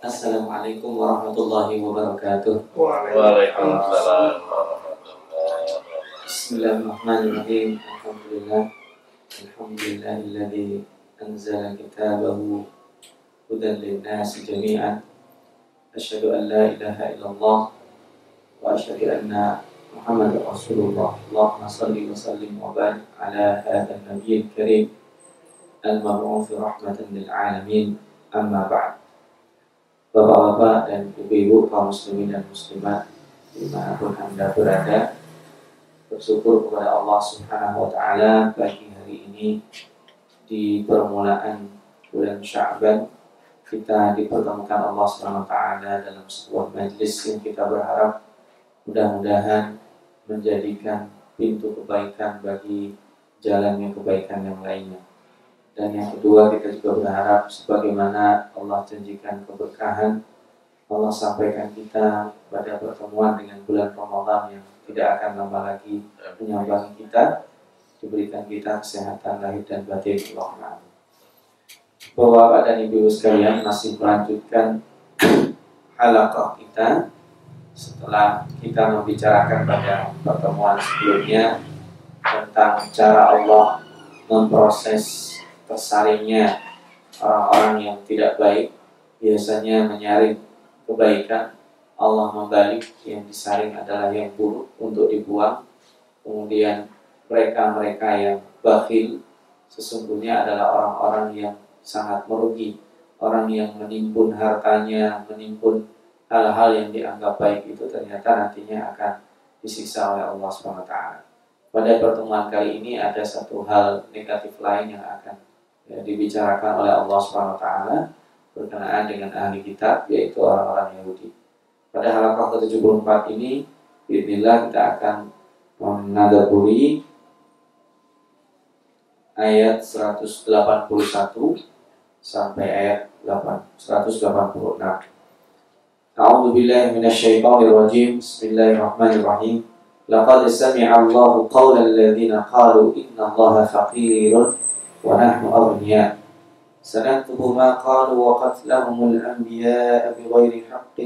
Assalamualaikum warahmatullahi wabarakatuh. Waalaikumsalam. Bismillahirrahmanirrahim. Alhamdulillah. Alhamdulillahilladzi anzala kitabahu hudan lin-nasi jami'an. Asyhadu an la ilaha illallah wa asyhadu anna Muhammadar Rasulullah. Allahumma salli wa sallim wa barik ala hadzal nabiyil karim al-mab'uts rahmatan lil alamin. Amma ba'd. Bapak-bapak dan ibu-ibu kaum muslimin dan muslimat di mana pun anda berada bersyukur kepada Allah Subhanahu Wa Taala pagi hari ini di permulaan bulan Sya'ban kita dipertemukan Allah Subhanahu Wa Taala dalam sebuah majlis yang kita berharap mudah-mudahan menjadikan pintu kebaikan bagi jalannya kebaikan yang lainnya. Dan yang kedua kita juga berharap sebagaimana Allah janjikan keberkahan Allah sampaikan kita pada pertemuan dengan bulan Ramadan yang tidak akan lama lagi menyambangi kita diberikan kita kesehatan lahir dan batin Allahumma Bapak dan Ibu sekalian masih melanjutkan halaqah kita setelah kita membicarakan pada pertemuan sebelumnya tentang cara Allah memproses tersaringnya orang-orang yang tidak baik biasanya menyaring kebaikan. Allah membalik yang disaring adalah yang buruk untuk dibuang. Kemudian mereka-mereka yang bakhil sesungguhnya adalah orang-orang yang sangat merugi. Orang yang menimbun hartanya menimbun hal-hal yang dianggap baik itu ternyata nantinya akan disiksa oleh Allah SWT pada pertemuan kali ini ada satu hal negatif lain yang akan ya, dibicarakan oleh Allah Subhanahu taala berkenaan dengan ahli kitab yaitu orang-orang Yahudi. Pada halaqah ke-74 ini bismillah kita akan menadaburi ayat 181 sampai ayat 8 186. A'udzu billahi minasyaitonir rajim. Bismillahirrahmanirrahim. Laqad sami'a Allahu qawla alladziina qalu inna Allaha faqirun ونحن أغنياء سنكتب ما قالوا وقتلهم الأنبياء بغير حق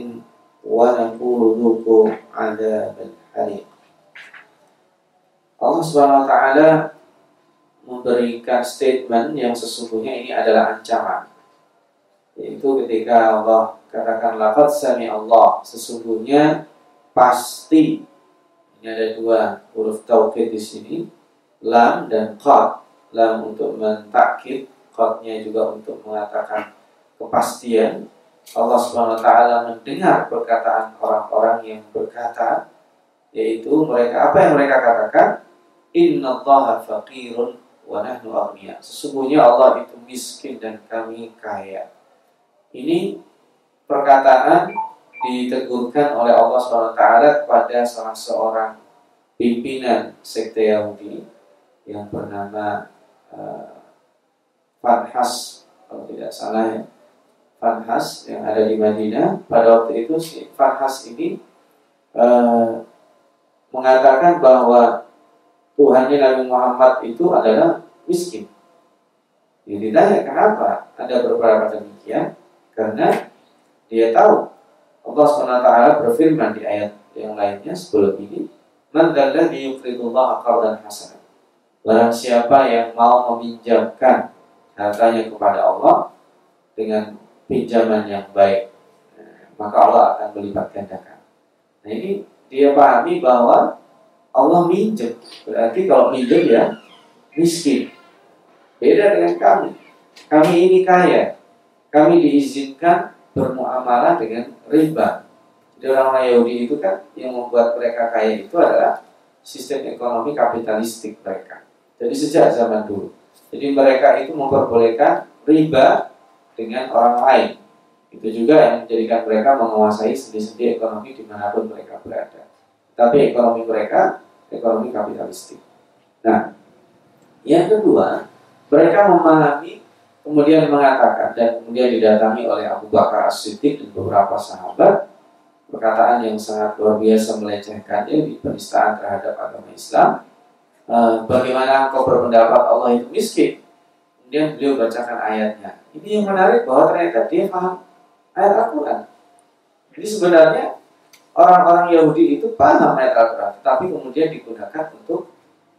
ونقول ذوقوا عذاب الحريق Allah Subhanahu wa taala memberikan statement yang sesungguhnya ini adalah ancaman. Yaitu ketika Allah katakan laqad sami Allah, sesungguhnya pasti ini ada dua huruf taukid di sini, lam dan qad lam untuk mentakid, qadnya juga untuk mengatakan kepastian. Allah Subhanahu taala mendengar perkataan orang-orang yang berkata yaitu mereka apa yang mereka katakan innallaha faqirun wa nahnu aghnia. Sesungguhnya Allah itu miskin dan kami kaya. Ini perkataan ditegurkan oleh Allah SWT kepada salah seorang pimpinan sekte Yahudi yang bernama uh, Farhas kalau tidak salah ya Farhas yang ada di Madinah pada waktu itu si Farhas ini uh, mengatakan bahwa Tuhannya Nabi Muhammad itu adalah miskin. Jadi ditanya kenapa ada beberapa demikian? Karena dia tahu Allah SWT berfirman di ayat yang lainnya sebelum ini, "Man dzalladzi yuqridullaha qardan hasanan." Barang siapa yang mau meminjamkan hartanya kepada Allah dengan pinjaman yang baik, maka Allah akan melipat gandakan. Nah ini dia pahami bahwa Allah minjem. Berarti kalau minjem ya miskin. Beda dengan kami. Kami ini kaya. Kami diizinkan bermuamalah dengan riba. Jadi orang Yahudi itu kan yang membuat mereka kaya itu adalah sistem ekonomi kapitalistik mereka. Jadi sejak zaman dulu. Jadi mereka itu memperbolehkan riba dengan orang lain. Itu juga yang menjadikan mereka menguasai sendi-sendi ekonomi di mana pun mereka berada. Tapi ekonomi mereka ekonomi kapitalistik. Nah, yang kedua, mereka memahami kemudian mengatakan dan kemudian didatangi oleh Abu Bakar As-Siddiq dan beberapa sahabat perkataan yang sangat luar biasa melecehkannya di penistaan terhadap agama Islam Eh, bagaimana engkau berpendapat Allah itu miskin? Kemudian beliau bacakan ayatnya. Ini yang menarik bahwa ternyata dia paham ayat Al-Quran. Jadi sebenarnya orang-orang Yahudi itu paham ayat Al-Quran, tapi kemudian digunakan untuk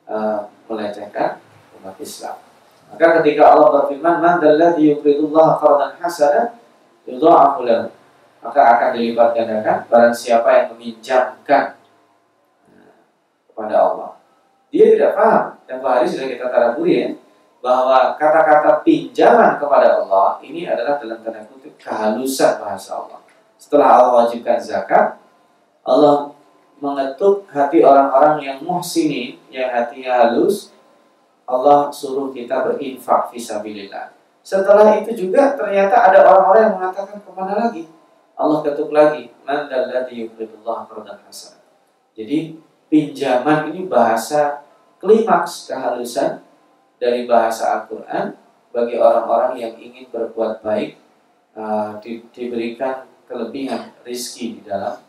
uh, melecehkan umat Islam. Maka ketika Allah berfirman, "Man dalladhi yuqridullaha qardan hasana yudha'afu lahu." Maka akan dilipat gandakan barang siapa yang meminjamkan uh, kepada Allah. Dia tidak paham. Dan hari sudah kita taraburi ya, bahwa kata-kata pinjaman kepada Allah ini adalah dalam tanda kutip kehalusan bahasa Allah. Setelah Allah wajibkan zakat, Allah mengetuk hati orang-orang yang muhsini, yang hatinya halus, Allah suruh kita berinfak visabilillah. Setelah itu juga ternyata ada orang-orang yang mengatakan ke mana lagi? Allah ketuk lagi, man dalladhi. Jadi pinjaman ini bahasa klimaks kehalusan dari bahasa Al-Quran bagi orang-orang yang ingin berbuat baik uh, di, diberikan kelebihan rizki di dalam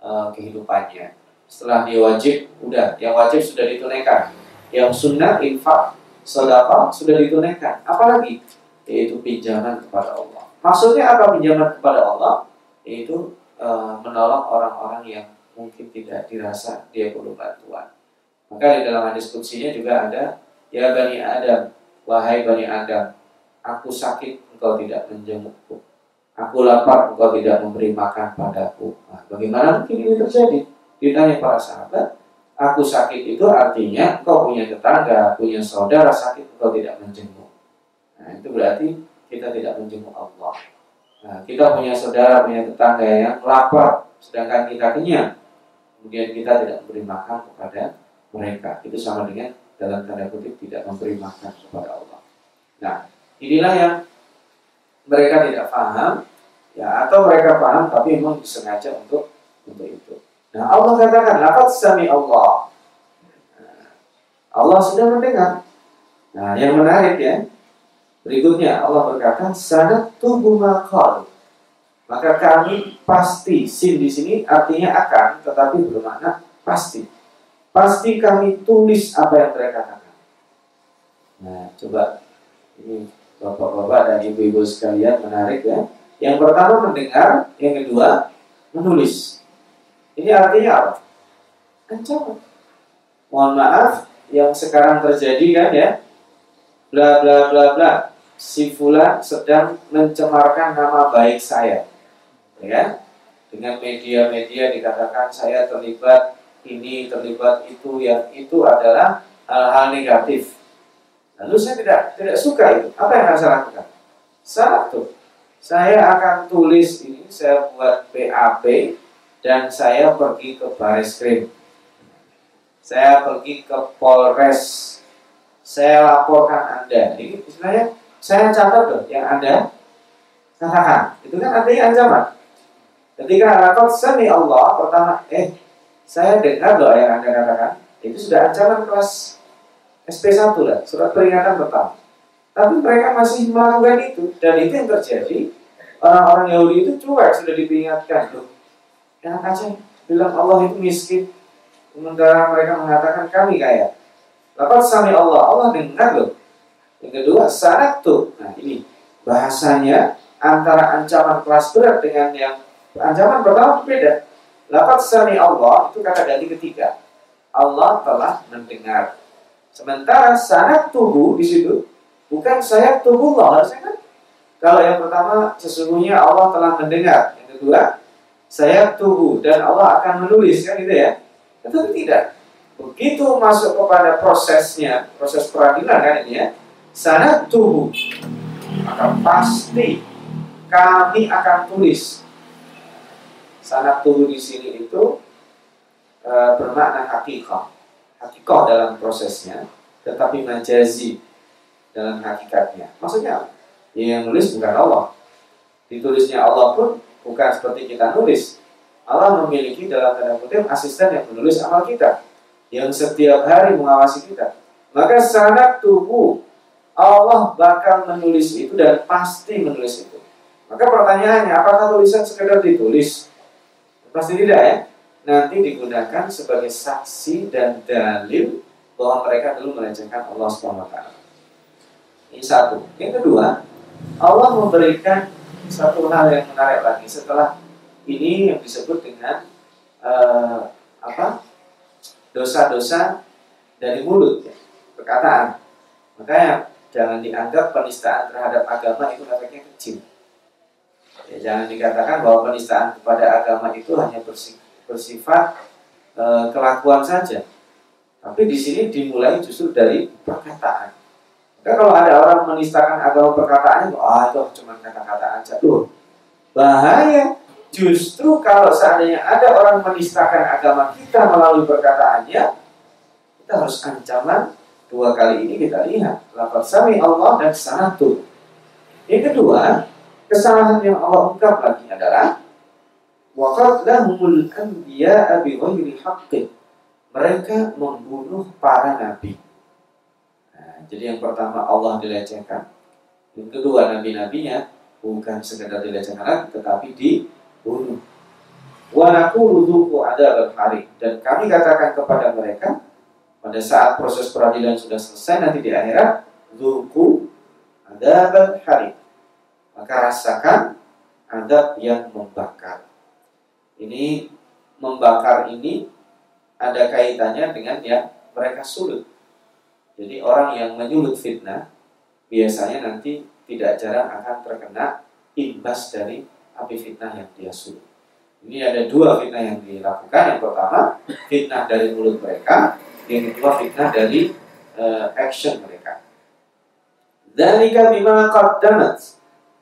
uh, kehidupannya. Setelah dia wajib, udah, yang wajib sudah ditunaikan. Yang sunnah, infak, sodapa sudah ditunaikan. Apalagi? Yaitu pinjaman kepada Allah. Maksudnya apa pinjaman kepada Allah? Yaitu uh, menolong orang-orang yang mungkin tidak dirasa dia perlu bantuan. Maka di dalam hadis kutsinya juga ada Ya Bani Adam, wahai Bani Adam, aku sakit, engkau tidak menjengukku. Aku lapar, engkau tidak memberi makan padaku. Nah, bagaimana mungkin ini terjadi? Ditanya para sahabat, aku sakit itu artinya engkau punya tetangga, punya saudara sakit, engkau tidak menjenguk. Nah, itu berarti kita tidak menjenguk Allah. Nah, kita punya saudara, punya tetangga yang lapar, sedangkan kita kenyang. Kemudian kita tidak memberi makan kepada mereka. Itu sama dengan dalam tanda kutip tidak memberi makan kepada Allah. Nah, inilah yang mereka tidak paham, ya atau mereka paham tapi memang disengaja untuk untuk itu. Nah, Allah katakan, "Laqad sami Allah." Nah, Allah sudah mendengar. Nah, yang menarik ya, berikutnya Allah berkata, "Sanat tubuh makal." Maka kami pasti, sin di sini artinya akan, tetapi bermakna pasti pasti kami tulis apa yang mereka katakan. Nah, coba ini bapak-bapak dan ibu-ibu sekalian menarik ya. Yang pertama mendengar, yang kedua menulis. Ini artinya apa? Ancaman. Mohon maaf, yang sekarang terjadi kan ya, bla bla bla bla. Si Fulan sedang mencemarkan nama baik saya, ya. Dengan media-media dikatakan saya terlibat ini terlibat itu yang itu adalah hal-hal negatif. Lalu saya tidak tidak suka itu. Apa yang harus saya lakukan? Satu, saya akan tulis ini, saya buat BAP dan saya pergi ke baris krim. Saya pergi ke Polres. Saya laporkan Anda. Ini istilahnya saya catat loh yang Anda katakan. Itu kan artinya ancaman. Ketika anak sami Allah pertama, eh saya dengar doa yang Anda katakan, itu sudah ancaman kelas SP1 lah, surat peringatan pertama. Tapi mereka masih melakukan itu, dan itu yang terjadi. Orang-orang Yahudi itu cuek sudah diperingatkan. Loh, enak aja bilang Allah itu miskin. Sementara mereka mengatakan kami kaya. Lalu sami Allah, Allah dengar loh. Yang kedua, syarat tuh. Nah ini, bahasanya antara ancaman kelas berat dengan yang ancaman pertama berbeda. Lafaz sami Allah itu kata ganti ketiga. Allah telah mendengar. Sementara sanat tubuh di situ bukan saya tubuh Allah harusnya kan. Kalau yang pertama sesungguhnya Allah telah mendengar. Yang kedua saya tubuh dan Allah akan menulis kan gitu ya. Tetapi tidak. Begitu masuk kepada prosesnya, proses peradilan kan ini ya. Sanat tubuh maka pasti kami akan tulis sanat tubuh di sini itu e, bermakna hakikah. Hakikah dalam prosesnya, tetapi majazi dalam hakikatnya. Maksudnya Ya, yang nulis bukan Allah. Ditulisnya Allah pun bukan seperti kita nulis. Allah memiliki dalam tanda kutip asisten yang menulis amal kita. Yang setiap hari mengawasi kita. Maka sanat tubuh Allah bakal menulis itu dan pasti menulis itu. Maka pertanyaannya, apakah tulisan sekedar ditulis? Pasti tidak ya. Nanti digunakan sebagai saksi dan dalil bahwa mereka dulu melecehkan Allah SWT. Ini satu. Yang kedua, Allah memberikan satu hal yang menarik lagi setelah ini yang disebut dengan uh, apa dosa-dosa dari mulut ya, perkataan makanya jangan dianggap penistaan terhadap agama itu efeknya kecil ya, jangan dikatakan bahwa penistaan kepada agama itu hanya bersifat uh, kelakuan saja tapi di sini dimulai justru dari perkataan Kan kalau ada orang menistakan agama perkataannya, ah itu cuma kata-kata aja. Loh, bahaya. Justru kalau seandainya ada orang menistakan agama kita melalui perkataannya, kita harus ancaman dua kali ini kita lihat. Lapat sami Allah dan sanatu. Yang kedua, kesalahan yang Allah ungkap lagi adalah Waqatlahumul anbiya'a bi ghairi haqqin. Mereka membunuh para nabi jadi yang pertama Allah dilecehkan. Yang kedua nabi-nabinya bukan sekedar dilecehkan tetapi dibunuh. Wa naqulu ada hari dan kami katakan kepada mereka pada saat proses peradilan sudah selesai nanti di akhirat dzuku ada hari maka rasakan adab yang membakar ini membakar ini ada kaitannya dengan yang mereka sulit jadi orang yang menyulut fitnah biasanya nanti tidak jarang akan terkena imbas dari api fitnah yang dia sulut. Ini ada dua fitnah yang dilakukan. Yang pertama, fitnah dari mulut mereka. Yang kedua, fitnah dari uh, action mereka. Dzalika bima qaddamat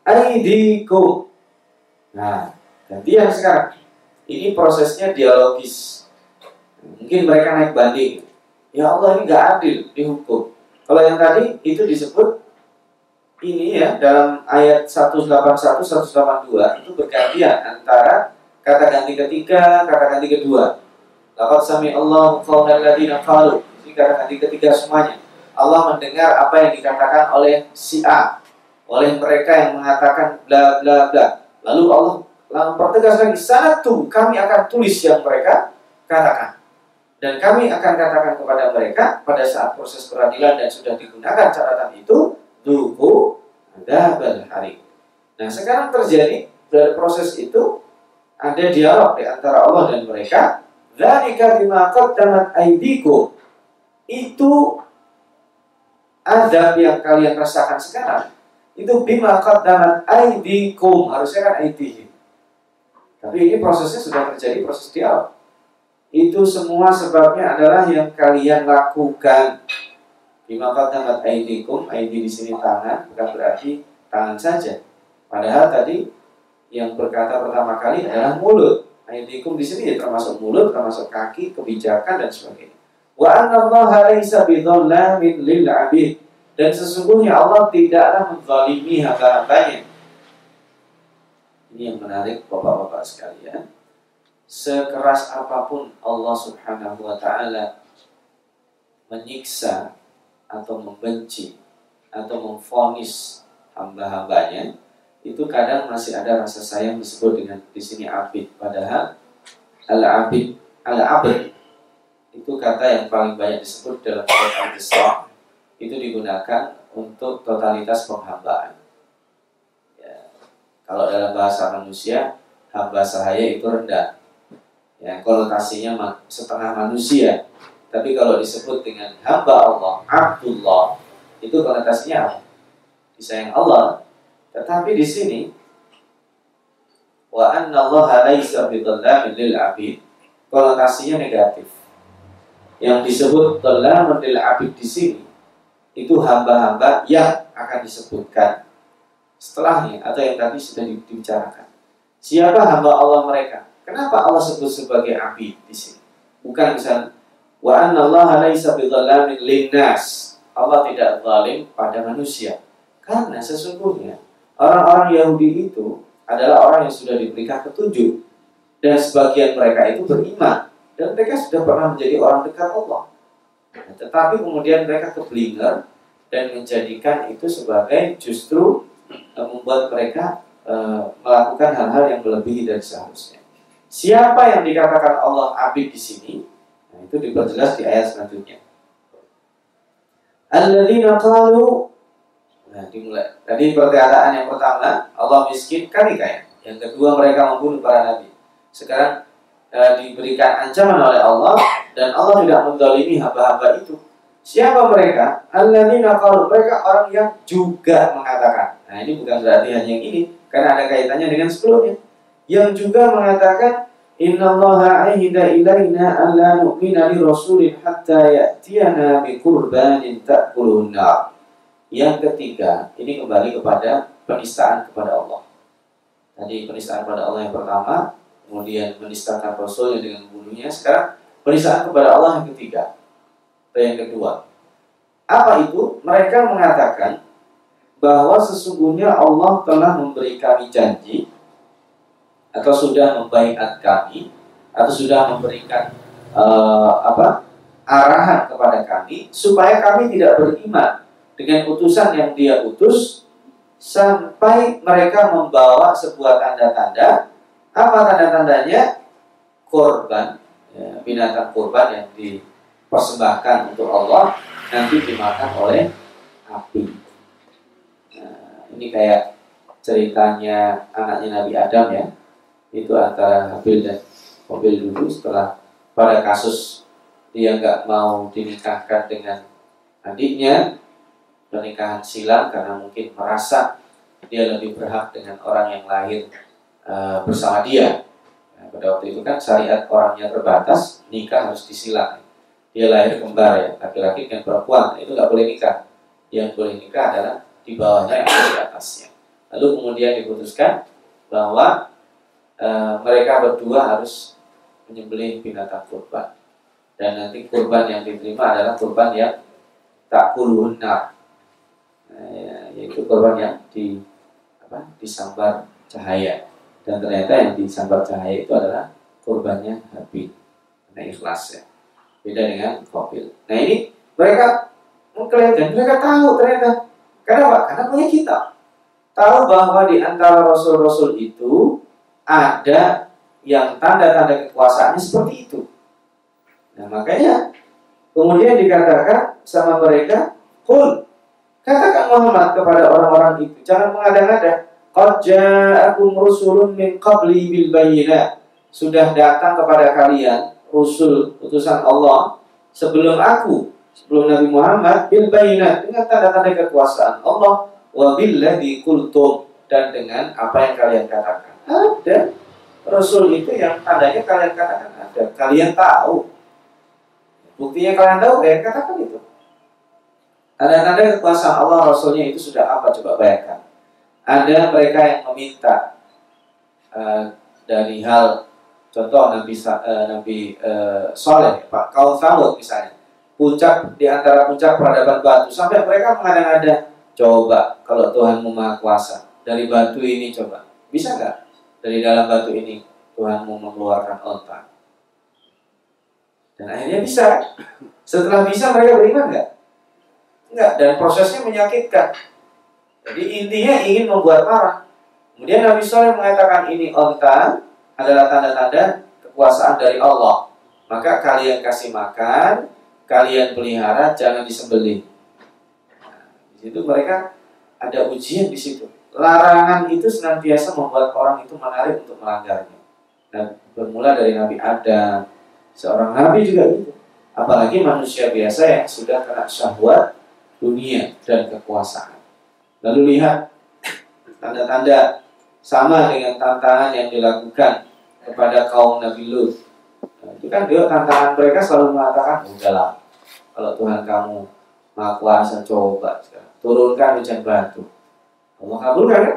aydikum. Nah, ganti yang sekarang. Ini prosesnya dialogis. Mungkin mereka naik banding ya Allah ini nggak adil dihukum. Kalau yang tadi itu disebut ini ya dalam ayat 181 182 itu bergantian antara kata ganti ketiga, kata ganti kedua. Laqad sami Allah qaulal ladzina qalu. Ini kata ganti ketiga semuanya. Allah mendengar apa yang dikatakan oleh si A, oleh mereka yang mengatakan bla bla bla. Lalu Allah lalu pertegas lagi, tuh kami akan tulis yang mereka katakan. Dan kami akan katakan kepada mereka pada saat proses peradilan dan sudah digunakan catatan itu, duku ada hari. Nah sekarang terjadi dari proses itu ada dialog di antara Allah dan mereka. Dzalika bima qaddamat aydikum. Itu adab yang kalian rasakan sekarang itu bima qaddamat aydikum harusnya kan aidihim. Tapi ini prosesnya sudah terjadi proses dialog. Itu semua sebabnya adalah yang kalian lakukan. Bima qaddamat aidikum, aidi di sini tangan, bukan berarti tangan saja. Padahal tadi yang berkata pertama kali adalah mulut. Aidikum di sini ya termasuk mulut, termasuk kaki, kebijakan dan sebagainya. Wa anna Allah laisa bidhallamin lil 'abid. Dan sesungguhnya Allah tidaklah menzalimi hamba-hambanya. Ini yang menarik Bapak-bapak sekalian. Sekeras apa pun Allah Subhanahu wa taala menyiksa atau membenci atau memfonis hamba-hambanya itu kadang masih ada rasa sayang disebut dengan di sini abid. Padahal al abid al abid itu kata yang paling banyak disebut dalam surat al itu digunakan untuk totalitas penghambaan. Ya, kalau dalam bahasa manusia hamba sahaya itu rendah. Ya konotasinya setengah manusia. Tapi kalau disebut dengan hamba Allah Abdullah itu konotasinya disayang Allah. Tetapi di sini wa anna Allah laisa bidhallamin lil abid konotasinya negatif. Yang disebut dhallamun lil abid di sini itu hamba-hamba yang akan disebutkan setelahnya atau yang tadi sudah dibicarakan siapa hamba Allah mereka Kenapa Allah sebut sebagai abid di sini? Bukan misalnya wa anna Allah laisa bidzallamin linnas. Allah tidak zalim pada manusia. Karena sesungguhnya orang-orang Yahudi itu adalah orang yang sudah diberikan petunjuk dan sebagian mereka itu beriman dan mereka sudah pernah menjadi orang dekat Allah. Tetapi kemudian mereka keblinger dan menjadikan itu sebagai justru uh, membuat mereka uh, melakukan hal-hal yang melebihi dari seharusnya. Siapa yang dikatakan Allah abid di sini? Nah, itu diperjelas di ayat selanjutnya. Alladzina qalu Nah, dimulai. Tadi perkataan yang pertama, Allah miskin, kami kaya. Yang kedua, mereka membunuh para nabi. Sekarang e, diberikan ancaman oleh Allah dan Allah tidak mendolimi hamba-hamba itu. Siapa mereka? Alladzina qalu mereka orang yang juga mengatakan. Nah, ini bukan berarti hanya yang ini, karena ada kaitannya dengan sebelumnya. Yang juga mengatakan Inna Allah ahida ilaina alla nu'mina li rasulin hatta ya'tiyana bi qurbanin ta'kuluhun nar. Yang ketiga, ini kembali kepada penistaan kepada Allah. Tadi penistaan kepada Allah yang pertama, kemudian menistakan Rasulnya dengan bunuhnya. Sekarang penistaan kepada Allah yang ketiga. Dan yang kedua, apa itu? Mereka mengatakan bahwa sesungguhnya Allah telah memberi kami janji atau sudah membaiat kami atau sudah memberikan uh, apa arahan kepada kami supaya kami tidak beriman dengan utusan yang dia utus sampai mereka membawa sebuah tanda-tanda apa tanda-tandanya? Korban ya, binatang korban yang dipersembahkan untuk Allah nanti dimakan oleh api. Nah, ini kayak ceritanya anaknya Nabi Adam ya. Itu antara Habil dan Mobil dulu setelah pada kasus dia nggak mau dinikahkan dengan adiknya pernikahan silam karena mungkin merasa dia lebih berhak dengan orang yang lahir uh, bersama dia. Nah, pada waktu itu kan syariat orangnya terbatas, nikah harus disilang. Dia lahir kembar ya, laki-laki dengan perempuan, itu nggak boleh nikah. Yang boleh nikah adalah di bawahnya atau di atasnya. Lalu kemudian diputuskan bahwa uh, mereka berdua harus menyembelih binatang kurban. Dan nanti kurban yang diterima adalah kurban yang tak kulunar Eh, yaitu korban yang di apa disambar cahaya dan ternyata yang disambar cahaya itu adalah korbannya Habib karena ikhlas ya. Beda dengan Kobil nah ini mereka dan mereka tahu ternyata. Karena apa? karena punya kita tahu bahwa di antara rasul-rasul itu ada yang tanda-tanda kekuasaannya seperti itu. Nah makanya kemudian dikatakan sama mereka Kul Katakan Muhammad kepada orang-orang itu, jangan mengada-ngada. Qad ja'akum rusulun min qabli bil bayyinat. Sudah datang kepada kalian rusul utusan Allah sebelum aku, sebelum Nabi Muhammad bil bayyinat dengan tanda-tanda kekuasaan Allah wa billadzi qultum dan dengan apa yang kalian katakan. Ada rasul itu yang tandanya kalian katakan ada. Kalian tahu. Buktinya kalian tahu, kalian katakan itu. Tanda-tanda kekuasaan Allah Rasulnya itu sudah apa coba bayangkan. Ada mereka yang meminta uh, dari hal contoh Nabi uh, Nabi uh, Soleh, Pak kaum misalnya, puncak di antara puncak peradaban batu sampai mereka mengada-ngada coba kalau Tuhan maha kuasa dari batu ini coba. Bisa nggak? Dari dalam batu ini Tuhanmu mengeluarkan onta dan akhirnya bisa. Setelah bisa mereka beriman nggak? Enggak, dan prosesnya menyakitkan. Jadi intinya ingin membuat marah. Kemudian Nabi Soleh mengatakan ini onta adalah tanda-tanda kekuasaan dari Allah. Maka kalian kasih makan, kalian pelihara, jangan disembelih. Nah, di situ mereka ada ujian di situ. Larangan itu senantiasa membuat orang itu menarik untuk melanggarnya. Dan bermula dari Nabi Adam, seorang Nabi juga itu. Apalagi manusia biasa yang sudah kena syahwat, dunia dan kekuasaan. Lalu lihat tanda-tanda sama dengan tantangan yang dilakukan kepada kaum Nabi Lut. Nah, itu kan dia tantangan mereka selalu mengatakan, udahlah, kalau Tuhan kamu maha kuasa coba turunkan hujan batu. Allah kabulkan kan?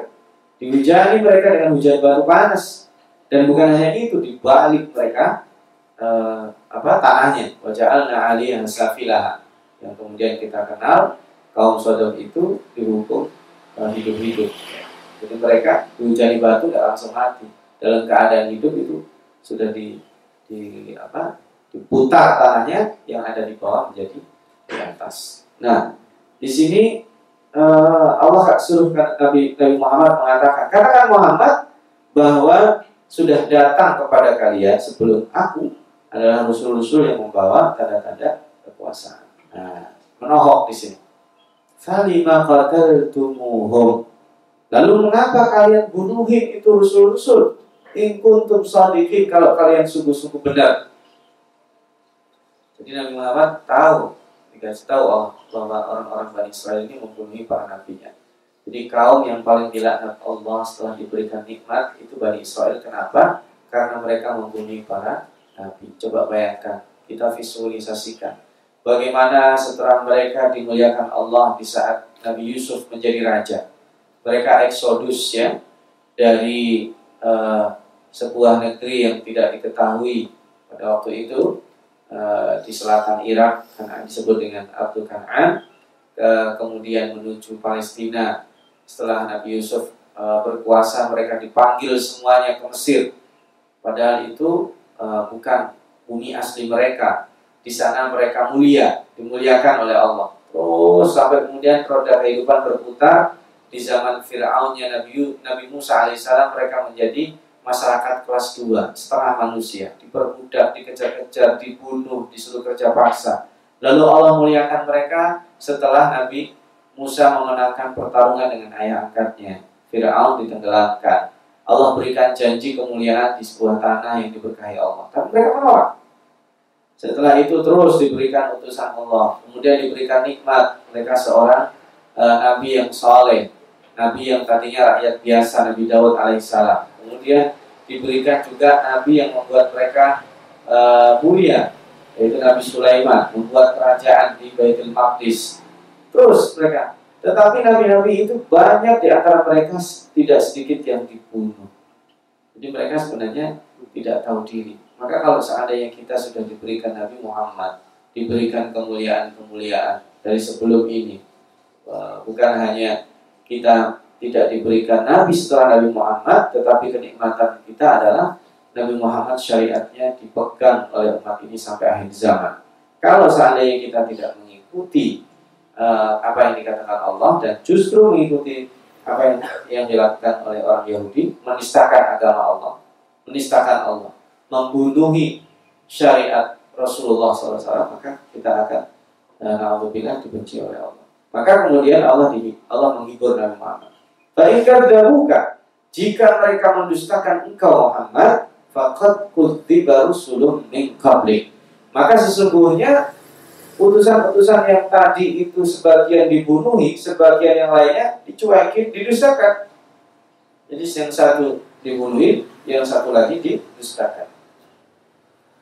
Dihujani mereka dengan hujan batu panas. Dan bukan hanya itu, dibalik mereka eh, apa tanahnya. Waja'alna aliyah safilah yang kemudian kita kenal kaum Sodom itu dihukum uh, hidup-hidup. Jadi mereka dihujani batu tidak langsung mati. Dalam keadaan hidup itu sudah di, di apa diputar tanahnya yang ada di bawah menjadi di atas. Nah, di sini uh, Allah suruh Nabi, Nabi Muhammad mengatakan, katakan Muhammad bahwa sudah datang kepada kalian sebelum aku adalah rusul-rusul yang membawa tanda-tanda kekuasaan. Nah, menohok di sini. Falima qataltumuhum. Lalu mengapa kalian bunuhin itu rusul-rusul? In kuntum sadiqin kalau kalian sungguh-sungguh benar. Jadi Nabi Muhammad tahu dikasih tahu Allah bahwa orang-orang Bani Israel ini membunuhi para nabinya. Jadi kaum yang paling dilaknat Allah setelah diberikan nikmat itu Bani Israel. Kenapa? karena mereka membunuhi para nabi. Coba bayangkan kita visualisasikan bagaimana setelah mereka dimuliakan Allah di saat Nabi Yusuf menjadi raja. Mereka eksodus ya dari uh, sebuah negeri yang tidak diketahui pada waktu itu uh, di selatan Irak karena disebut dengan Abdul Kanan ke, kemudian menuju Palestina. Setelah Nabi Yusuf uh, berkuasa mereka dipanggil semuanya ke Mesir. Padahal itu uh, bukan bumi asli mereka di sana mereka mulia, dimuliakan oleh Allah. Terus sampai kemudian roda kehidupan berputar di zaman Fir'aunnya Nabi Nabi Musa alaihissalam mereka menjadi masyarakat kelas 2, setengah manusia, diperbudak, dikejar-kejar, dibunuh, disuruh kerja paksa. Lalu Allah muliakan mereka setelah Nabi Musa memenangkan pertarungan dengan ayah angkatnya. Fir'aun ditenggelamkan. Allah berikan janji kemuliaan di sebuah tanah yang diberkahi Allah. Tapi mereka menolak. Setelah itu terus diberikan utusan Allah, kemudian diberikan nikmat mereka seorang uh, nabi yang soleh, nabi yang tadinya rakyat biasa, Nabi Daud alaihissalam. Kemudian diberikan juga nabi yang membuat mereka uh, mulia, yaitu Nabi Sulaiman, membuat kerajaan di Baitul Maqdis. Terus mereka, tetapi nabi-nabi itu banyak di antara mereka tidak sedikit yang dibunuh. Jadi mereka sebenarnya tidak tahu diri maka kalau seandainya kita sudah diberikan Nabi Muhammad, diberikan kemuliaan-kemuliaan dari sebelum ini, bukan hanya kita tidak diberikan Nabi setelah Nabi Muhammad, tetapi kenikmatan kita adalah Nabi Muhammad syariatnya dipegang oleh umat ini sampai akhir zaman. Kalau seandainya kita tidak mengikuti uh, apa yang dikatakan Allah dan justru mengikuti apa yang yang dilakukan oleh orang Yahudi, menistakan agama Allah, menistakan Allah, membunuhi syariat Rasulullah SAW maka kita akan eh, alhamdulillah dibenci oleh Allah. Maka kemudian Allah di, Allah menghibur Nabi Muhammad. Baikkan dahuka jika mereka mendustakan engkau Muhammad, fakat baru rusulun min qablik. Maka sesungguhnya utusan-utusan yang tadi itu sebagian dibunuhi, sebagian yang lainnya dicuekin, didustakan. Jadi yang satu dibunuhi, yang satu lagi didustakan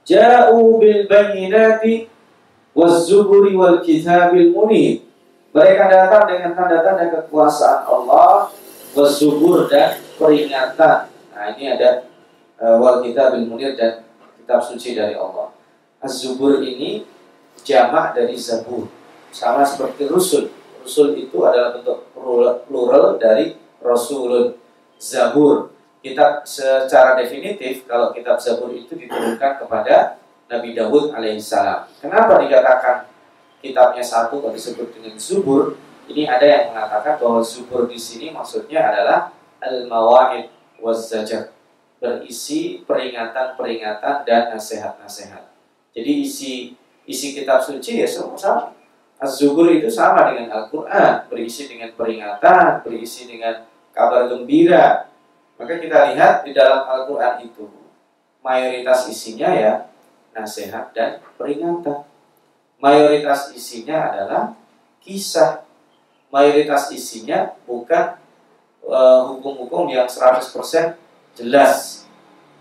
ja'u bil bayyinati waz zuburi wal kitabil munir. Mereka datang dengan tanda-tanda kekuasaan Allah, waz zubur dan peringatan. Nah, ini ada uh, wal kitabil munir dan kitab suci dari Allah. Az-zubur ini jamak dari zabur. Sama seperti rusul. Rusul itu adalah bentuk plural dari rasulun. Zabur kitab secara definitif kalau kitab Zabur itu diturunkan kepada Nabi Dawud alaihissalam. Kenapa dikatakan kitabnya satu kalau disebut dengan Zubur? Ini ada yang mengatakan bahwa Zubur di sini maksudnya adalah al-mawa'id waz zajar berisi peringatan-peringatan dan nasihat-nasihat. Jadi isi isi kitab suci ya semua sama. Az-Zubur itu sama dengan Al-Quran, berisi dengan peringatan, berisi dengan kabar gembira, maka kita lihat di dalam Al-Quran itu mayoritas isinya ya nasihat dan peringatan. Mayoritas isinya adalah kisah. Mayoritas isinya bukan eh, hukum-hukum uh, yang 100% jelas.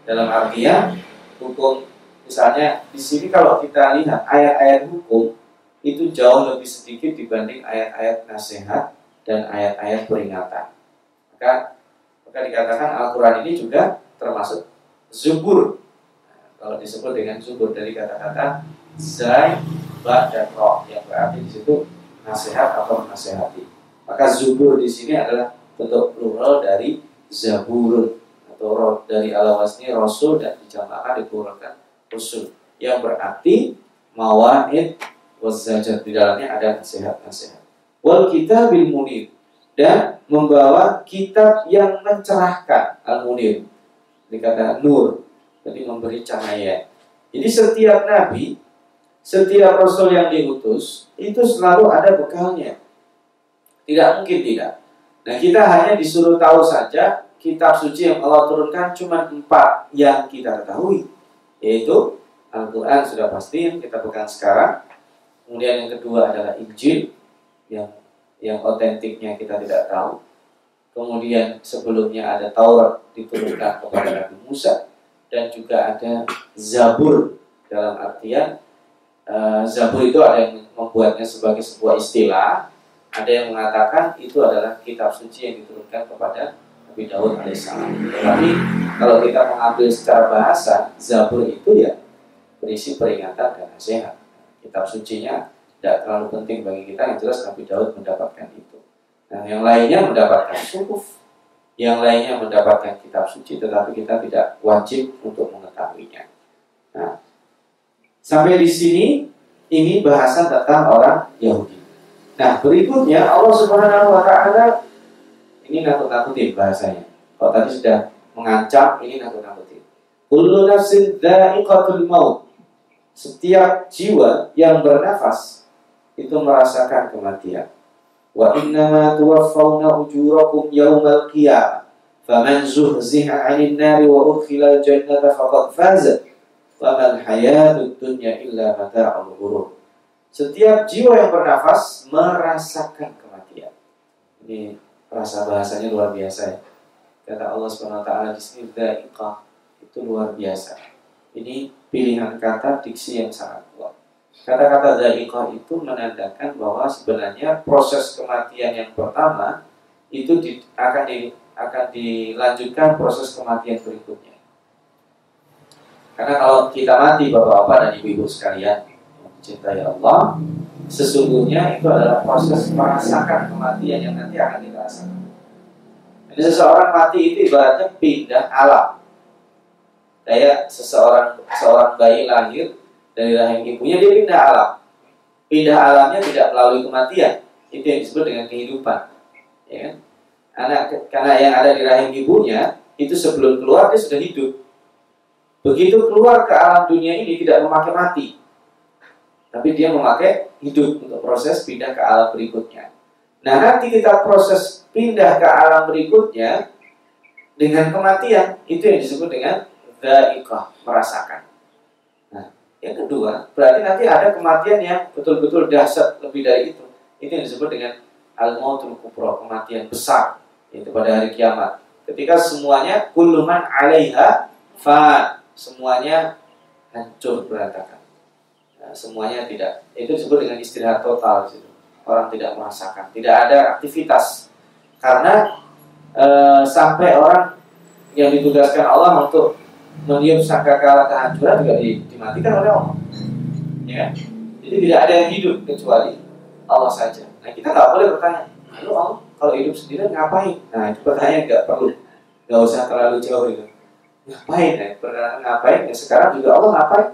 Dalam artian hukum misalnya di sini kalau kita lihat ayat-ayat hukum itu jauh lebih sedikit dibanding ayat-ayat nasihat dan ayat-ayat peringatan. Maka maka dikatakan Al-Quran ini juga termasuk zubur. Nah, kalau disebut dengan zubur dari kata-kata zai, ba, dan roh yang berarti di situ nasihat atau menasehati. Maka zubur di sini adalah bentuk plural dari zabur atau roh dari alawasni rasul dan dijamakkan dipluralkan rasul yang berarti mawahid wazajar di dalamnya ada nasihat-nasihat. Wal kita bil munir dan membawa kitab yang mencerahkan al-munir dikata nur jadi memberi cahaya jadi setiap nabi setiap rasul yang diutus itu selalu ada bekalnya Tidak mungkin tidak. Nah kita hanya disuruh tahu saja kitab suci yang Allah turunkan cuma empat yang kita ketahui. Yaitu Al-Quran sudah pasti yang kita pegang sekarang. Kemudian yang kedua adalah Injil yang yang otentiknya kita tidak tahu. Kemudian sebelumnya ada Taurat diturunkan kepada Nabi Musa dan juga ada Zabur dalam artian uh, Zabur itu ada yang membuatnya sebagai sebuah istilah ada yang mengatakan itu adalah kitab suci yang diturunkan kepada Nabi Daud alaihissalam. Tetapi kalau kita mengambil secara bahasa, Zabur itu ya berisi peringatan dan nasihat. Kitab sucinya tidak terlalu penting bagi kita, yang jelas Nabi Daud mendapatkan itu. Nah, yang lainnya mendapatkan suhuf, yang lainnya mendapatkan kitab suci, tetapi kita tidak wajib untuk mengetahuinya. Nah, sampai di sini ini bahasan tentang orang Yahudi. Nah, berikutnya Allah Subhanahu wa taala ini nakut-nakutin bahasanya. Kalau tadi sudah mengancam, ini nakut-nakutin. Kullu nafsin maut. Setiap jiwa yang bernafas itu merasakan kematian. Wa innama tuwaffawna ujurakum yawmal qiyamah. Faman zuhziha 'anil nari wa udkhilal jannata faqad faza. Wa mal hayatud dunya illa mata'ul ghurur. Setiap jiwa yang bernafas merasakan kematian. Ini rasa bahasanya luar biasa ya. Kata Allah SWT di sini itu luar biasa. Ini pilihan kata diksi yang sangat kuat. Kata-kata da'iqah itu menandakan bahwa sebenarnya proses kematian yang pertama itu di, akan di, akan dilanjutkan proses kematian berikutnya. Karena kalau kita mati bapak-bapak dan ibu-ibu sekalian, mencintai Allah sesungguhnya itu adalah proses merasakan kematian yang nanti akan kita rasakan. Jadi seseorang mati itu ibaratnya pindah alam. Kayak seseorang seorang bayi lahir dari rahim ibunya dia pindah alam. Pindah alamnya tidak melalui kematian. Itu yang disebut dengan kehidupan. Ya kan? Anak karena yang ada di rahim ibunya itu sebelum keluar dia sudah hidup. Begitu keluar ke alam dunia ini tidak memakai mati, tapi dia memakai hidup untuk proses pindah ke alam berikutnya. Nah, nanti kita proses pindah ke alam berikutnya dengan kematian, itu yang disebut dengan dha'iqah, merasakan. Yang kedua, berarti nanti ada kematian yang betul-betul dahsyat lebih dari itu. Itu yang disebut dengan al-mautul kubra, kematian besar, itu pada hari kiamat. Ketika semuanya kuluman 'alaiha fa semuanya hancur berantakan. Nah, semuanya tidak. Itu disebut dengan istirahat total. Gitu. Orang tidak merasakan, tidak ada aktivitas. Karena e, sampai orang yang ditugaskan Allah untuk meniup sangkakala kehancuran juga dimatikan oleh Allah. Ya. Jadi tidak ada yang hidup kecuali Allah saja. Nah kita nggak boleh bertanya, lalu Allah kalau hidup sendiri ngapain? Nah itu pertanyaan nggak perlu, nggak usah terlalu jauh itu. Ngapain ya? Pertanyaan ngapain? Ya sekarang juga Allah ngapain?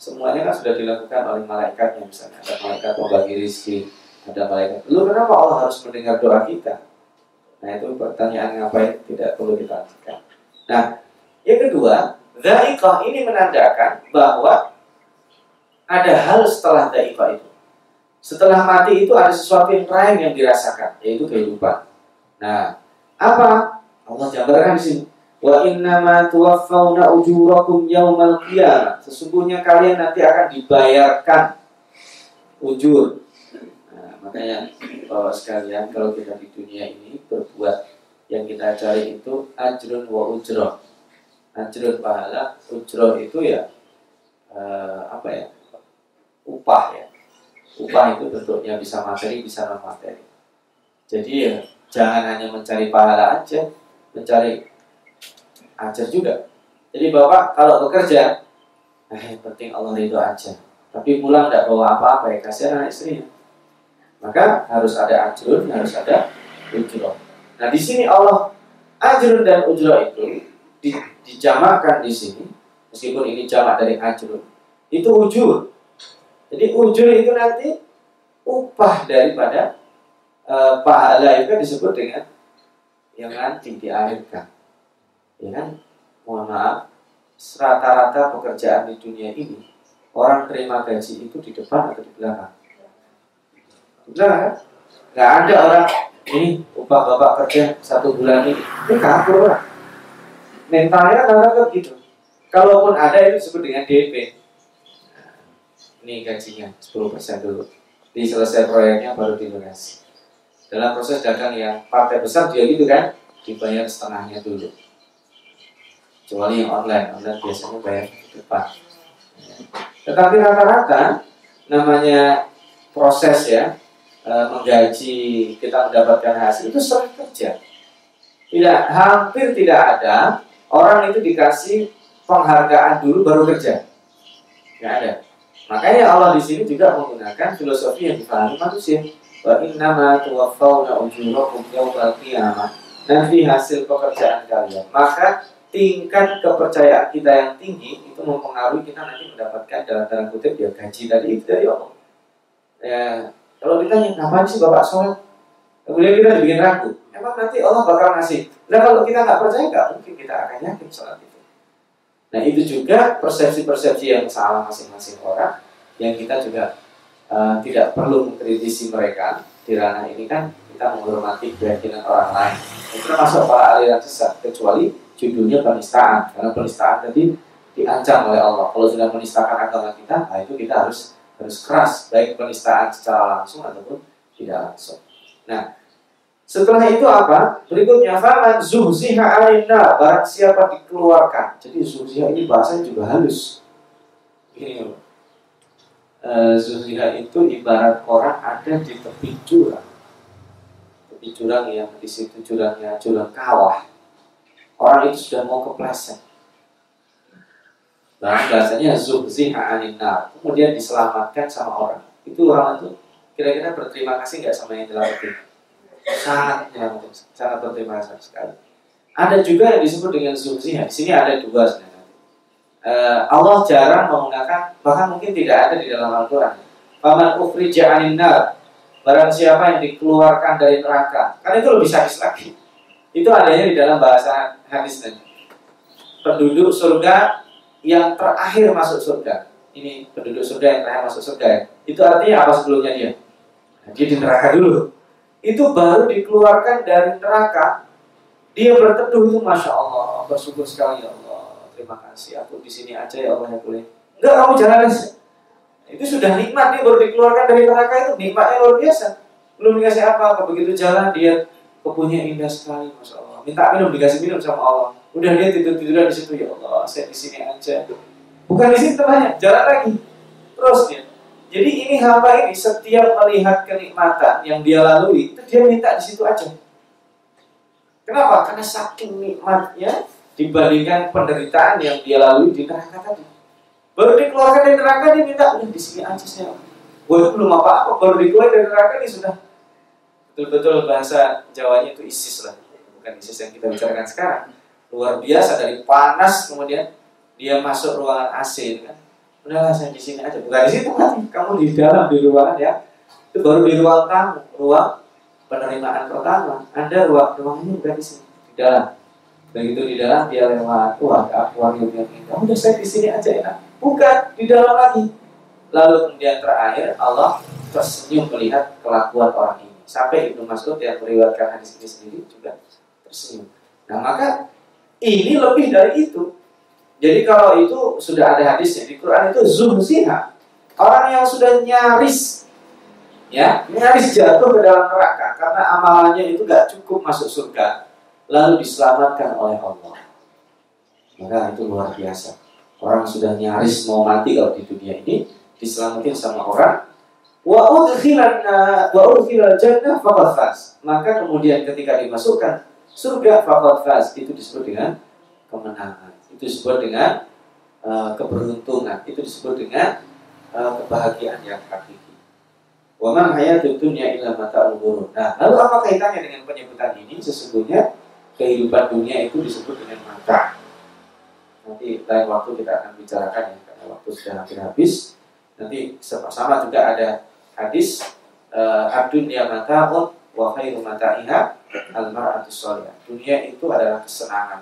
semuanya kan sudah dilakukan oleh malaikat yang misalnya ada malaikat membagi rezeki ada malaikat lu kenapa Allah harus mendengar doa kita nah itu pertanyaan ngapain tidak perlu ditanyakan nah yang kedua Da'iqah ini menandakan bahwa ada hal setelah da'iqah itu. Setelah mati itu ada sesuatu yang lain yang dirasakan, yaitu kehidupan. Nah, apa? Allah gambarkan di sini. Wa innama tuwaffawna ujurakum yaumal qiyamah. Sesungguhnya kalian nanti akan dibayarkan ujur. Nah, makanya Bapak sekalian kalau kita di dunia ini berbuat yang kita cari itu ajrun wa ujroh. Ajrun pahala, ujroh itu ya uh, apa ya? upah ya. Upah itu bentuknya bisa materi, bisa non materi. Jadi ya jangan hanya mencari pahala aja, mencari ajar juga. Jadi bapak kalau bekerja, eh penting Allah itu aja. Tapi pulang tidak bawa apa-apa ya kasih anak istrinya. Maka harus ada ajrun, harus ada ujroh. Nah di sini Allah ajrun dan ujroh itu dijamakan di sini, meskipun ini jamak dari ajrun, itu ujur. Jadi ujur itu nanti upah daripada e, pahala itu disebut dengan yang nanti diakhirkan ya kan? Mohon maaf rata-rata pekerjaan di dunia ini orang terima gaji itu di depan atau di belakang? Di belakang kan? Nggak ada orang ini upah bapak kerja satu bulan ini. Ini kabur lah mentalnya rata gitu. Kalaupun ada itu disebut dengan DP ini gajinya 10% dulu. Di selesai proyeknya baru dilunasi dalam proses dagang yang partai besar dia gitu kan dibayar setengahnya dulu. Kecuali yang online online biasanya bayar depan. Tetapi rata-rata namanya proses ya e, menggaji kita mendapatkan hasil itu sering kerja tidak hampir tidak ada orang itu dikasih penghargaan dulu baru kerja nggak ada Makanya Allah di sini juga menggunakan filosofi yang dipahami manusia. Wa innama tuwaffawna ujurakum yawmal qiyamah. Nanti hasil pekerjaan kalian. Maka tingkat kepercayaan kita yang tinggi itu mempengaruhi kita nanti mendapatkan dalam tanda kutip ya gaji tadi itu dari Allah. Ya, kalau ditanya kapan sih Bapak sholat? Kemudian kita dibikin ragu. Emang nanti Allah bakal ngasih. Nah kalau kita nggak percaya nggak mungkin kita akan yakin sholat itu. Nah itu juga persepsi-persepsi yang salah masing-masing orang yang kita juga uh, tidak perlu mengkritisi mereka di ranah ini kan kita menghormati keyakinan orang lain. Itu masuk para aliran sesat kecuali judulnya penistaan karena penistaan tadi diancam oleh Allah. Kalau sudah menistakan agama kita, nah itu kita harus harus keras baik penistaan secara langsung ataupun tidak langsung. Nah, setelah itu apa? Berikutnya faman zuhziha 'alinna barang siapa dikeluarkan. Jadi zuhziha ini bahasanya juga halus. Ini uh, zuhziha itu ibarat orang ada di tepi jurang. Tepi jurang yang di situ jurangnya jurang kawah. Orang itu sudah mau kepleset. Nah, bahasanya zuhziha 'alinna. Kemudian diselamatkan sama orang. Itu orang itu kira-kira berterima kasih nggak sama yang dilakukan? Sangat ya, sangat berterima kasih sekali. Ada juga yang disebut dengan subsidinya. Di sini ada dua sebenarnya. Uh, Allah jarang menggunakan, bahkan mungkin tidak ada di dalam Al-Quran. Paman ukhrija nar. Barang siapa yang dikeluarkan dari neraka. Kan itu lebih sadis lagi. Itu adanya di dalam bahasa hadis tadi. Penduduk surga yang terakhir masuk surga. Ini penduduk surga yang terakhir masuk surga. Itu artinya apa sebelumnya dia? Dia di neraka dulu itu baru dikeluarkan dari neraka. Dia berteduh itu masya Allah. Bersyukur sekali ya Allah. Terima kasih. Aku di sini aja ya Allah yang boleh. Enggak kamu jalan. Itu sudah nikmat dia baru dikeluarkan dari neraka itu. Nikmatnya luar biasa. Belum dikasih apa-apa. Begitu jalan dia kebunnya indah sekali masya Allah. Minta minum dikasih minum sama Allah. Udah dia tidur tiduran di situ ya Allah. Saya di sini aja. Bukan di situ banyak jalan lagi. Terus dia jadi ini hamba ini setiap melihat kenikmatan yang dia lalui, itu dia minta di situ aja. Kenapa? Karena saking nikmatnya dibandingkan penderitaan yang dia lalui di neraka tadi. Baru dikeluarkan dari neraka dia minta, udah di sini aja saya. Gue belum apa-apa, baru dikeluarkan dari neraka ini sudah betul-betul bahasa Jawanya itu ISIS lah, bukan ISIS yang kita bicarakan sekarang. Luar biasa dari panas kemudian dia masuk ruangan AC kan udahlah saya di sini aja. Bukan di situ kan kamu di dalam di ruangan ya. Itu baru di ruang tamu ruang penerimaan pertama. Anda ruang ruang ini udah di sini. Di dalam. Begitu di dalam dia lewat. Wah akuarium yang indah udah saya di sini aja ya. Bukan di dalam lagi. Lalu kemudian terakhir Allah tersenyum melihat kelakuan orang ini. Sampai Ibnu Mas'ud yang meriwayatkan hadis ini sendiri juga tersenyum. Nah maka ini lebih dari itu jadi kalau itu sudah ada hadisnya di Quran itu zuhziha. Orang yang sudah nyaris ya, nyaris jatuh ke dalam neraka karena amalannya itu gak cukup masuk surga, lalu diselamatkan oleh Allah. Maka itu luar biasa. Orang sudah nyaris mau mati kalau di dunia ini diselamatin sama orang wa udkhilan wa udkhilal jannah faqad. Maka kemudian ketika dimasukkan surga faqad itu disebut dengan kemenangan itu disebut dengan uh, keberuntungan itu disebut dengan uh, kebahagiaan yang hakiki Waman hayatud dunya illa mata Nah, lalu apa kaitannya dengan penyebutan ini? Sesungguhnya kehidupan dunia itu disebut dengan mata. Nanti lain waktu kita akan bicarakan ya, karena waktu sudah hampir habis. Nanti sama-sama juga ada hadis uh, ad-dunya mata'un wa khairu mata'iha al-mar'atus Dunia itu adalah kesenangan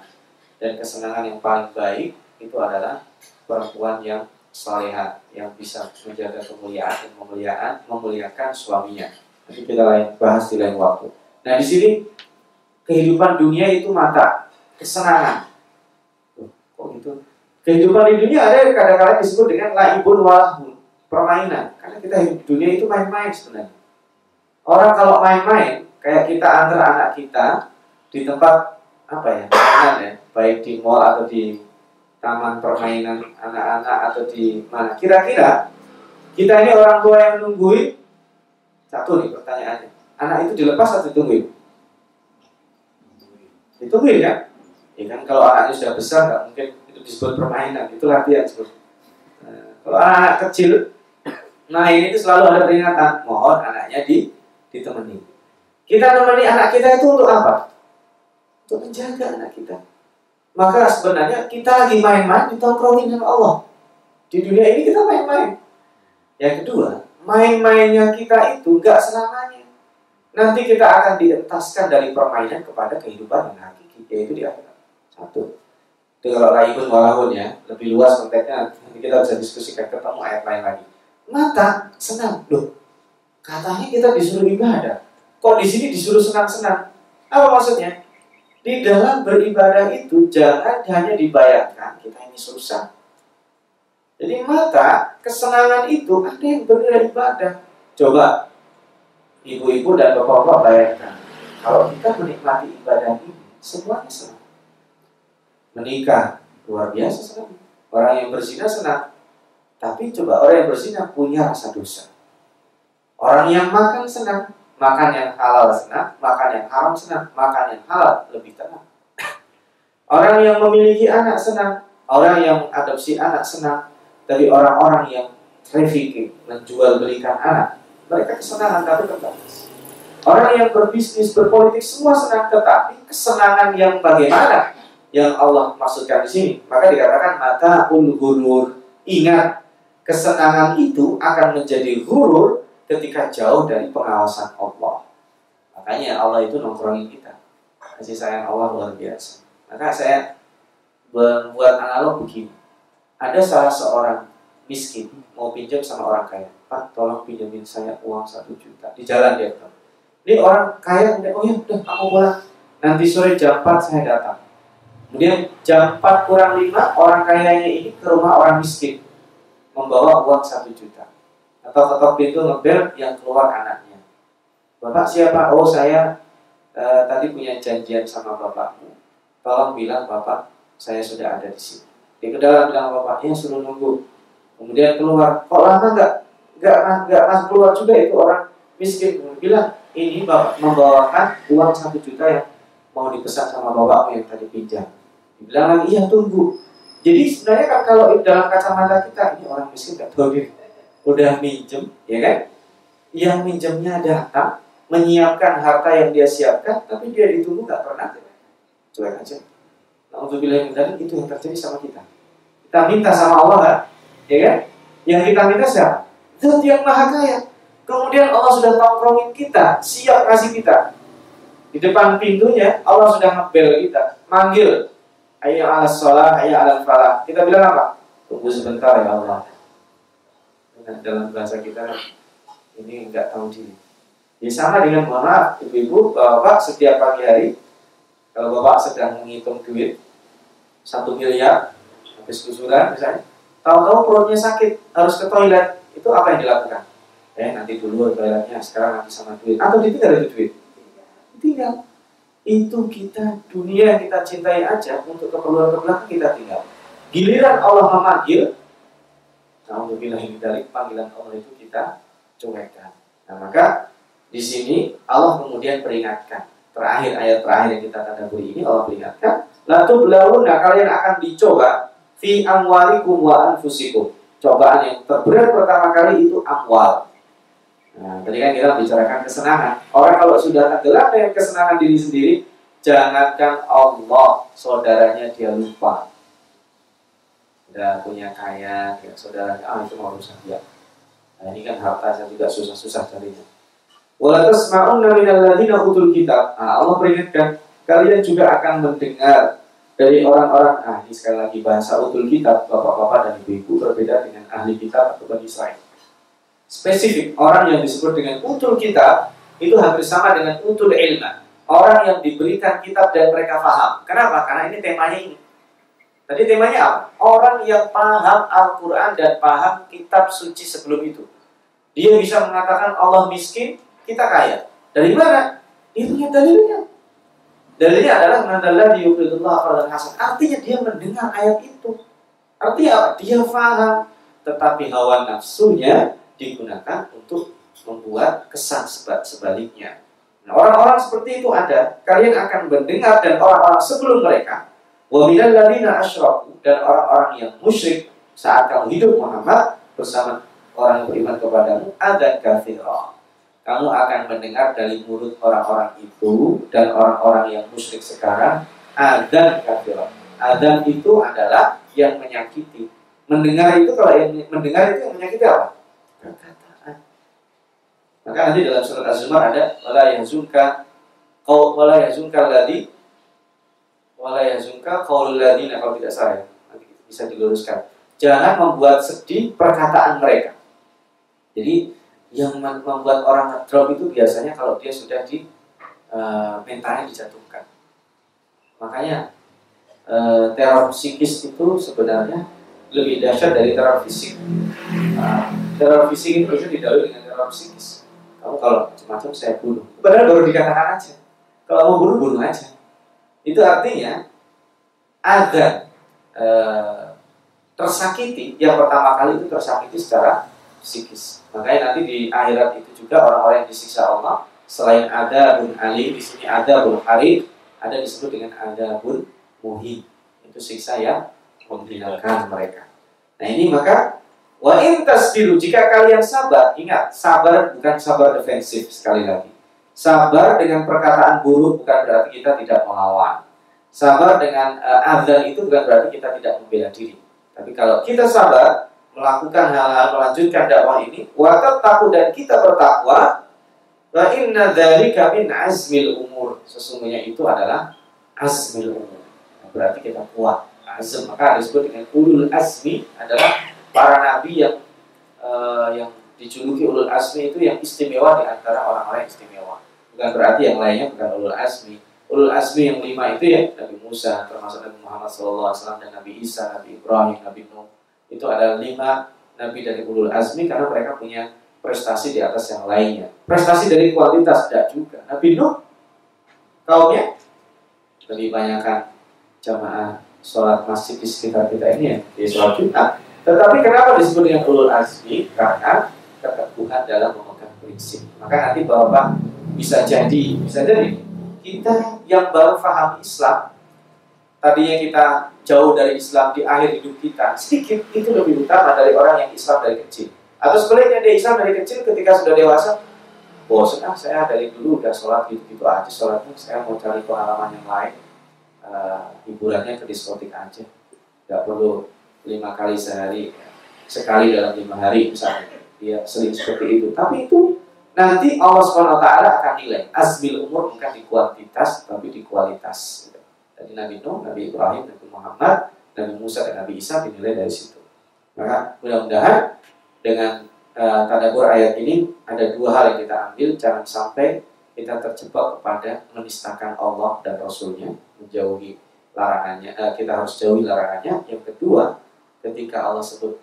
dan kesenangan yang paling baik itu adalah perempuan yang salehah yang bisa menjaga kemuliaan dan memuliakan memuliakan suaminya. Nanti kita lain bahas di lain waktu. Nah di sini kehidupan dunia itu mata, kesenangan. kok gitu? Kehidupan di dunia ada kadang-kadang disebut dengan laibun walahun, permainan. Karena kita hidup dunia itu main-main sebenarnya. Orang kalau main-main, kayak kita antar anak kita di tempat apa ya, mainan ya, baik di mall atau di taman permainan anak-anak atau di mana. Kira-kira kita ini orang tua yang nungguin satu nih pertanyaannya. Anak itu dilepas atau ditungguin? Ditungguin ya? Ya kan kalau anaknya sudah besar nggak mungkin itu disebut permainan, itu latihan disebut. Nah, kalau anak, kecil main itu selalu ada peringatan, mohon anaknya di ditemani. Kita temani anak kita itu untuk apa? Untuk menjaga anak kita. Maka sebenarnya kita lagi main-main ditongkrongin sama Allah. Di dunia ini kita main-main. Yang kedua, main-mainnya kita itu nggak selamanya. Nanti kita akan dientaskan dari permainan kepada kehidupan yang hakiki, yaitu di akhirat. Satu. Itu kalau pun walahun ya, lebih luas konteksnya, nanti kita bisa diskusikan ketemu ayat lain lagi. Mata senang, loh. Katanya kita disuruh ibadah. Kok di sini disuruh senang-senang? Apa maksudnya? Di dalam beribadah itu jangan hanya dibayangkan kita ini susah. Jadi mata kesenangan itu ada yang beribadah. Coba ibu-ibu dan bapak-bapak bayangkan. Kalau kita menikmati ibadah ini, semuanya senang. Menikah, luar biasa senang. Orang yang berzina senang. Tapi coba orang yang berzina punya rasa dosa. Orang yang makan senang, makan yang halal senang, makan yang haram senang, makan yang halal lebih tenang. Orang yang memiliki anak senang, orang yang adopsi anak senang, dari orang-orang yang trafficking, menjual belikan anak, mereka kesenangan tapi terbatas. Orang yang berbisnis, berpolitik semua senang, tetapi kesenangan yang bagaimana yang Allah maksudkan di sini. Maka dikatakan mata gurur. Ingat, kesenangan itu akan menjadi gurur ketika jauh dari pengawasan Allah. Makanya Allah itu nongkrongin kita. Kasih sayang Allah luar biasa. Maka saya membuat analog begini. Ada salah seorang miskin mau pinjam sama orang kaya. Pak, tolong pinjamin saya uang satu juta. Di jalan dia bilang. Ini orang kaya, oh ya udah kamu pulang. Nanti sore jam 4 saya datang. Kemudian jam 4 kurang 5 orang kayanya ini ke rumah orang miskin membawa uang satu juta atau ketok pintu ngebel yang keluar anaknya. Bapak siapa? Oh saya e, tadi punya janjian sama bapakmu. Tolong bilang bapak saya sudah ada di sini. Di dalam bilang bapaknya suruh nunggu. Kemudian keluar. Kok lama nggak nggak nggak keluar juga itu orang miskin. Bilang ini bapak membawakan uang satu juta yang mau dipesan sama bapakmu yang tadi pinjam. Dibilang iya tunggu. Jadi sebenarnya kan kalau dalam kacamata kita ini orang miskin nggak diri udah minjem, ya kan? Yang minjemnya datang, menyiapkan harta yang dia siapkan, tapi dia ditunggu nggak pernah. Cuek aja. Nah, untuk bilang tadi itu yang terjadi sama kita. Kita minta sama Allah kan? Ya kan? Yang kita minta siapa? Zat yang maha kaya. Kemudian Allah sudah tongkrongin kita, siap kasih kita. Di depan pintunya Allah sudah ngebel kita, manggil. Ayo ala sholat, ayo ala falah. Kita bilang apa? Tunggu sebentar ya Allah dalam bahasa kita ini nggak tahu diri. Ya sama dengan maaf, ibu-ibu, bapak setiap pagi hari kalau bapak sedang menghitung duit satu miliar habis kusuran misalnya, tahu-tahu perutnya sakit harus ke toilet, itu apa yang dilakukan? Eh nanti dulu toiletnya, sekarang nanti sama duit atau ditinggal itu duit? Tinggal. Itu kita dunia yang kita cintai aja untuk keperluan-keperluan kita tinggal. Giliran Allah memanggil, ini dari panggilan Allah itu kita cuekkan. Nah maka di sini Allah kemudian peringatkan. Terakhir ayat terakhir yang kita tadaburi ini Allah peringatkan. Latu nah kalian akan dicoba fi amwalikum wa anfusikum. Cobaan yang terberat pertama kali itu amwal. Nah, tadi kan kita bicarakan kesenangan. Orang kalau sudah tenggelam dengan kesenangan diri sendiri, jangankan Allah, saudaranya dia lupa udah punya kaya, ya, saudara ah itu mau rusak ya. Nah, ini kan harta saya juga susah-susah carinya. Wala tasma'unna minal utul kitab. Nah, Allah peringatkan kalian juga akan mendengar dari orang-orang ah ini sekali lagi bahasa utul kitab bapak-bapak dan ibu-ibu berbeda dengan ahli kitab atau bani Israel. Spesifik orang yang disebut dengan utul kitab itu hampir sama dengan utul ilma. Orang yang diberikan kitab dan mereka paham. Kenapa? Karena ini temanya ini. Tadi temanya apa? Orang yang paham Al-Quran dan paham kitab suci sebelum itu. Dia bisa mengatakan Allah miskin, kita kaya. Dari mana? Dia punya dalilnya. Dalilnya adalah mandallah diuqidullah qardan hasan. Artinya dia mendengar ayat itu. Artinya apa? Dia paham. Tetapi hawa nafsunya digunakan untuk membuat kesan sebaliknya. Nah, orang-orang seperti itu ada. Kalian akan mendengar dan orang-orang sebelum mereka Wa minal ladina asyraku dan orang-orang yang musyrik saat kamu hidup Muhammad bersama orang yang beriman kepadamu ada kafirah. Kamu akan mendengar dari mulut orang-orang itu dan orang-orang yang musyrik sekarang ada kafirah. Adam itu adalah yang menyakiti. Mendengar itu kalau yang mendengar itu yang menyakiti apa? Perkataan. Maka nanti dalam surat Az-Zumar ada wala yahzunka qaul wala yahzunka alladhi wala yazunka qaulul ladina kalau tidak salah nanti bisa diluruskan. Jangan membuat sedih perkataan mereka. Jadi yang membuat orang drop itu biasanya kalau dia sudah di uh, mentalnya dijatuhkan. Makanya uh, teror psikis itu sebenarnya lebih dahsyat dari teror fisik. Uh, teror fisik itu bisa didahului dengan teror psikis. Kamu kalau macam-macam saya bunuh. Padahal baru dikatakan aja. Kalau mau bunuh bunuh aja itu artinya ada e, tersakiti yang pertama kali itu tersakiti secara psikis. Makanya nanti di akhirat itu juga orang-orang yang disiksa Allah selain ada bun ali di sini ada bun hari ada disebut dengan ada bun muhi itu siksa yang menghilangkan mereka. Nah ini maka wa in tasbiru jika kalian sabar ingat sabar bukan sabar defensif sekali lagi Sabar dengan perkataan buruk bukan berarti kita tidak melawan. Sabar dengan uh, azan itu bukan berarti kita tidak membela diri. Tapi kalau kita sabar melakukan hal-hal melanjutkan dakwah ini, watak takut dan kita bertakwa, wa inna dzalika min azmil umur. Sesungguhnya itu adalah azmil umur. Berarti kita kuat. Azm maka disebut dengan ulul azmi adalah para nabi yang uh, yang dijuluki ulul azmi itu yang istimewa di antara orang-orang istimewa bukan berarti yang lainnya bukan ulul asmi ulul asmi yang lima itu ya Nabi Musa termasuk Nabi Muhammad SAW dan Nabi Isa Nabi Ibrahim Nabi Nuh. Itu adalah lima Nabi dari ulul asmi karena mereka punya prestasi di atas yang lainnya. Prestasi dari kualitas tidak juga. Nabi Nuh kaumnya lebih banyakkan jamaah sholat masjid di sekitar kita ini ya di sholat Jumat. Tetapi kenapa disebut dengan ulul asmi karena keteguhan dalam memegang prinsip. Maka nanti bapak bisa jadi, bisa jadi kita yang baru paham Islam, tadinya kita jauh dari Islam di akhir hidup kita, sedikit itu lebih utama dari orang yang Islam dari kecil. Atau sebaliknya dia Islam dari kecil ketika sudah dewasa, bosan ah saya dari dulu udah sholat gitu-gitu aja sholatnya, saya mau cari pengalaman yang lain, uh, hiburannya ke diskotik aja, nggak perlu lima kali sehari, sekali dalam lima hari misalnya, dia sering seperti itu. Tapi itu nanti Allah taala akan nilai asbil umur bukan di kuantitas tapi di kualitas. Jadi Nabi Nuh, Nabi Ibrahim, Nabi Muhammad, Nabi Musa dan Nabi Isa dinilai dari situ. Maka mudah-mudahan dengan uh, tadabbur ayat ini ada dua hal yang kita ambil jangan sampai kita terjebak kepada menistakan Allah dan Rasulnya menjauhi larangannya uh, kita harus jauhi larangannya yang kedua ketika Allah sebut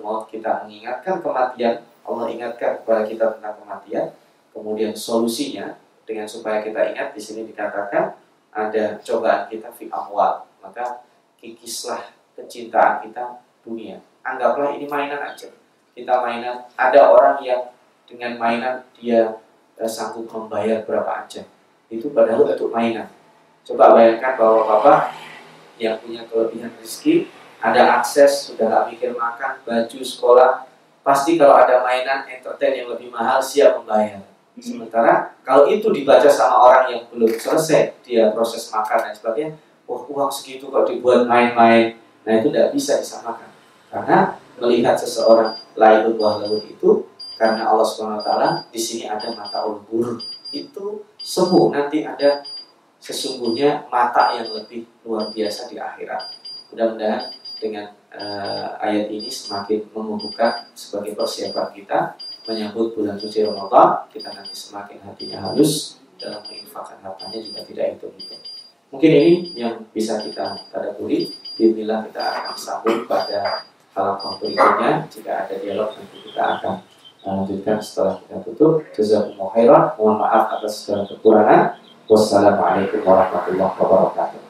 maut kita mengingatkan kematian Allah ingatkan kepada kita tentang kematian, kemudian solusinya dengan supaya kita ingat di sini dikatakan ada cobaan kita fi amwal, maka kikislah kecintaan kita dunia. Anggaplah ini mainan aja. Kita mainan, ada orang yang dengan mainan dia sanggup membayar berapa aja. Itu padahal untuk mainan. Coba bayangkan bahwa Bapak yang punya kelebihan rezeki, ada akses, sudah gak mikir makan, baju sekolah, pasti kalau ada mainan entertain yang lebih mahal siap membayar. Hmm. Sementara kalau itu dibaca sama orang yang belum selesai dia proses makan dan sebagainya, wah uang segitu kalau dibuat main-main, nah itu tidak bisa disamakan. Karena melihat seseorang lain buah laut itu karena Allah swt di sini ada mata ulur itu sembuh nanti ada sesungguhnya mata yang lebih luar biasa di akhirat. Mudah-mudahan dengan uh, ayat ini semakin membuka sebagai persiapan kita menyambut bulan suci Ramadan, kita nanti semakin hatinya halus dalam menginfakkan hartanya juga tidak itu gitu. Mungkin ini yang bisa kita tadaburi. Bila kita akan sambung pada halaman berikutnya. Jika ada dialog nanti kita akan lanjutkan setelah kita tutup. Jazakumullah khairan. Mohon maaf atas segala kekurangan. Wassalamualaikum warahmatullahi wabarakatuh.